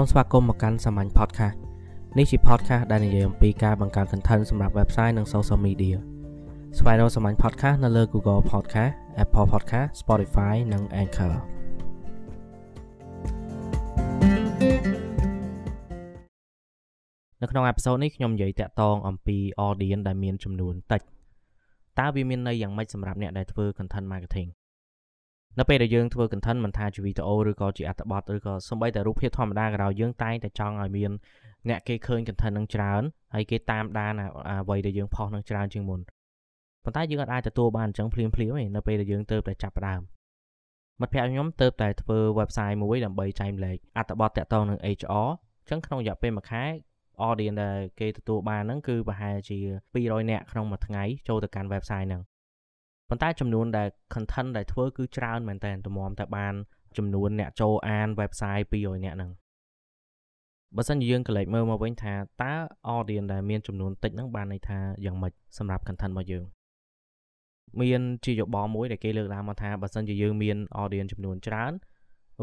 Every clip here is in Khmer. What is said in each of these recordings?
សូមស្វាគមន៍មកកាន់សាមញ្ញ podcast នេះជា podcast ដែលនិយាយអំពីការបង្កើត content សម្រាប់ website និង social media ស្វែងរកសាមញ្ញ podcast នៅលើ Google Podcast Apple Podcast Spotify និង Anchor នៅក្នុងអេពីសូតនេះខ្ញុំនិយាយតាក់ទងអំពី audience ដែលមានចំនួនតិចតើវាមានន័យយ៉ាងម៉េចសម្រាប់អ្នកដែលធ្វើ content marketing នៅពេលដែលយើងធ្វើ content មិនថាជាវីដេអូឬក៏ជាអត្ថបទឬក៏សូម្បីតែរូបភាពធម្មតាក៏ដោយយើងតែងតែចង់ឲ្យមានអ្នកគេឃើញ content នឹងច្រើនហើយគេតាមដានអ្វីដែលយើងផុសនឹងច្រើនជាងមុនប៉ុន្តែយើងអាចទទួលបានអញ្ចឹងភ្លាមភ្លាមទេនៅពេលដែលយើងទៅតែចាប់ផ្ដើមមិត្តភ័ក្ដិខ្ញុំទៅតែធ្វើ website មួយដើម្បីចែកម្លែកអត្ថបទតាក់ទងនឹង HR អញ្ចឹងក្នុងរយៈពេលមួយខែ audience ដែលគេទទួលបានហ្នឹងគឺប្រហែលជា200នាក់ក្នុងមួយថ្ងៃចូលទៅកាន់ website ហ្នឹង ប៉ុន្តែចំនួនដែល content ដែលធ្វើគឺច្រើនមែនតើតម្រាំតែបានចំនួនអ្នកចូលអាន website 200អ្នកហ្នឹងបើសិនជាយើងកលេចមើលមកវិញថាតើ audience ដែលមានចំនួនតិចហ្នឹងបានន័យថាយ៉ាងម៉េចសម្រាប់ content របស់យើងមានជាយោបល់មួយដែលគេលើកឡើងមកថាបើសិនជាយើងមាន audience ចំនួនច្រើន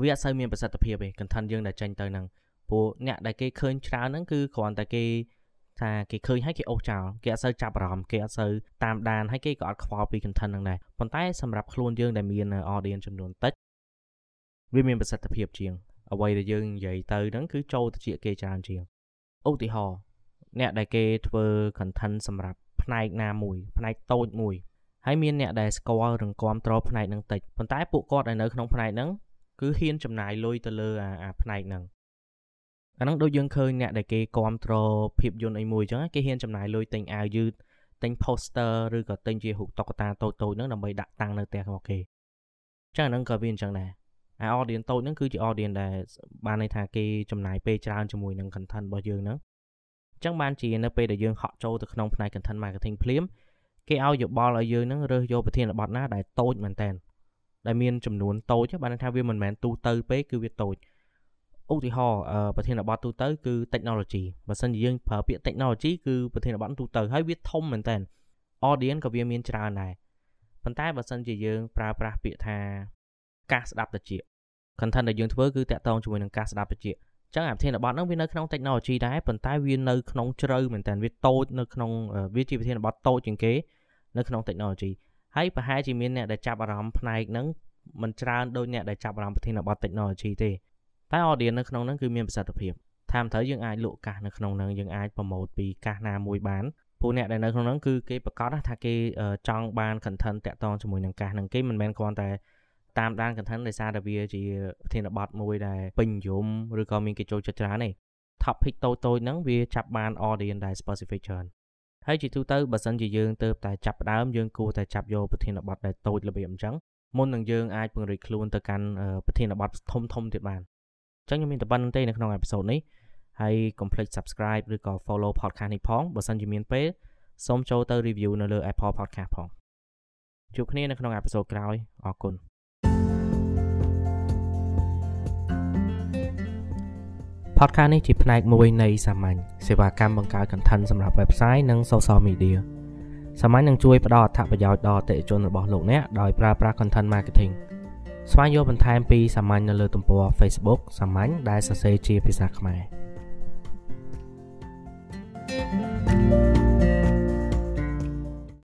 វាអត់សូវមានប្រសិទ្ធភាពទេ content យើងដែលចេញទៅហ្នឹងព្រោះអ្នកដែលគេឃើញច្រើនហ្នឹងគឺគ្រាន់តែគេ ថាគេឃើញហើយគេអូសចោលគេអត់សូវចាប់អារម្មណ៍គេអត់សូវតាមដានហើយគេក៏អត់ខ្វល់ពី content ហ្នឹងដែរប៉ុន្តែសម្រាប់ខ្លួនយើងដែលមាន audience ចំនួនតិចវាមានប្រសិទ្ធភាពជាងអ្វីដែលយើងនិយាយទៅហ្នឹងគឺចូលទៅជាគេច្រើនជាងឧទាហរណ៍អ្នកដែលគេធ្វើ content សម្រាប់ផ្នែកណាមួយផ្នែកតូចមួយហើយមានអ្នកដែលស្គាល់រងគាំទ្រផ្នែកហ្នឹងតិចប៉ុន្តែពួកគាត់ដែលនៅក្នុងផ្នែកហ្នឹងគឺហ៊ានចំណាយលុយទៅលើអាផ្នែកហ្នឹង អាហ្នឹងដូចយើងឃើញអ្នកដែលគេគ្រប់គ្រងភាពយន្តអីមួយអញ្ចឹងគេហ៊ានចំណាយលុយទិញអាវយឺតទិញ poster ឬក៏ទិញជារូបតុក្កតាតូចតូចហ្នឹងដើម្បីដាក់តាំងនៅផ្ទះរបស់គេអញ្ចឹងអាហ្នឹងក៏វាអញ្ចឹងដែរអា audience តូចហ្នឹងគឺជា audience ដែលបានន័យថាគេចំណាយពេលច្រើនជាមួយនឹង content របស់យើងហ្នឹងអញ្ចឹងបានជានៅពេលដែលយើងហក់ចូលទៅក្នុងផ្នែក content marketing ភ្លាមគេឲ្យយោបល់ឲ្យយើងហ្នឹងរើសយកប្រធានបទណាដែលតូចមែនតើដែលមានចំនួនតូចបានន័យថាវាមិនមែនទូទៅពេកគឺវាតូច ឧទាហរណ៍ប្រធានបទទូទៅគឺ technology បើសិនជាយើងប្រើពាក្យ technology គឺប្រធានបទទូទៅហើយវាធំមែនតើ audience ក៏វាមានច្រើនដែរប៉ុន្តែបើសិនជាយើងប្រើប្រាស់ពាក្យថាការស្ដាប់តិច content ដែលយើងធ្វើគឺតាក់ទងជាមួយនឹងការស្ដាប់តិចចឹងអាប្រធានបទហ្នឹងវានៅក្នុង technology ដែរប៉ុន្តែវានៅក្នុងជ្រៅមែនតើវាតូចនៅក្នុងវាជាប្រធានបទតូចជាងគេនៅក្នុង technology ហើយប្រហែលជាមានអ្នកដែលចាប់អារម្មណ៍ផ្នែកហ្នឹងមិនច្រើនដូចអ្នកដែលចាប់អារម្មណ៍ប្រធានបទ technology ទេ តែ audience នៅក្នុងហ្នឹងគឺមានប្រសិទ្ធភាពតាមត្រូវយើងអាចលក់កាសនៅក្នុងហ្នឹងយើងអាចប្រម៉ូទពីកាសណាមួយបានពួកអ្នកដែលនៅក្នុងហ្នឹងគឺគេប្រកាសថាគេចង់បាន content តាក់ទងជាមួយនឹងកាសហ្នឹងគេមិនមែនគ្រាន់តែតាមដាន content ដោយសារតែវាជាប្រធានបទមួយដែលពេញនិយមឬក៏មានគេចូលចិត្តច្រើនទេ topic តូចតូចហ្នឹងវាចាប់បាន audience ដែល specific ច្រើនហើយជាទូទៅបើសិនជាយើងទៅតែចាប់ដើមយើងគួរតែចាប់យកប្រធានបទដែលតូចរបៀបអញ្ចឹងមុននឹងយើងអាចពង្រីកខ្លួនទៅកាន់ប្រធានបទធំធំទៀតបានអញ្ចឹងខ្ញុំមានតែប៉ុណ្្នឹងទេនៅក្នុងអេពីសូតនេះហើយកុំភ្លេច subscribe ឬក៏ follow podcast នេះផងបើសិនជាមានពេលសូមចូលទៅ review នៅលើ Apple Podcast ផងជួបគ្នានៅក្នុងអេពីសូតក្រោយអរគុណ podcast នេះជាផ្នែកមួយនៃសាមញ្ញសេវាកម្មបង្កើត content សម្រាប់ website និង social media សាមញ្ញនឹងជួយផ្ដល់អត្ថប្រយោជន៍ដល់អតិថិជនរបស់លោកអ្នកដោយប្រើប្រាស់ content marketing ស្វែងយល់បន្ថែមពីសាមញ្ញនៅលើទំព័រ Facebook សាមញ្ញដែលសរសេរជាភាសាខ្មែរ thank you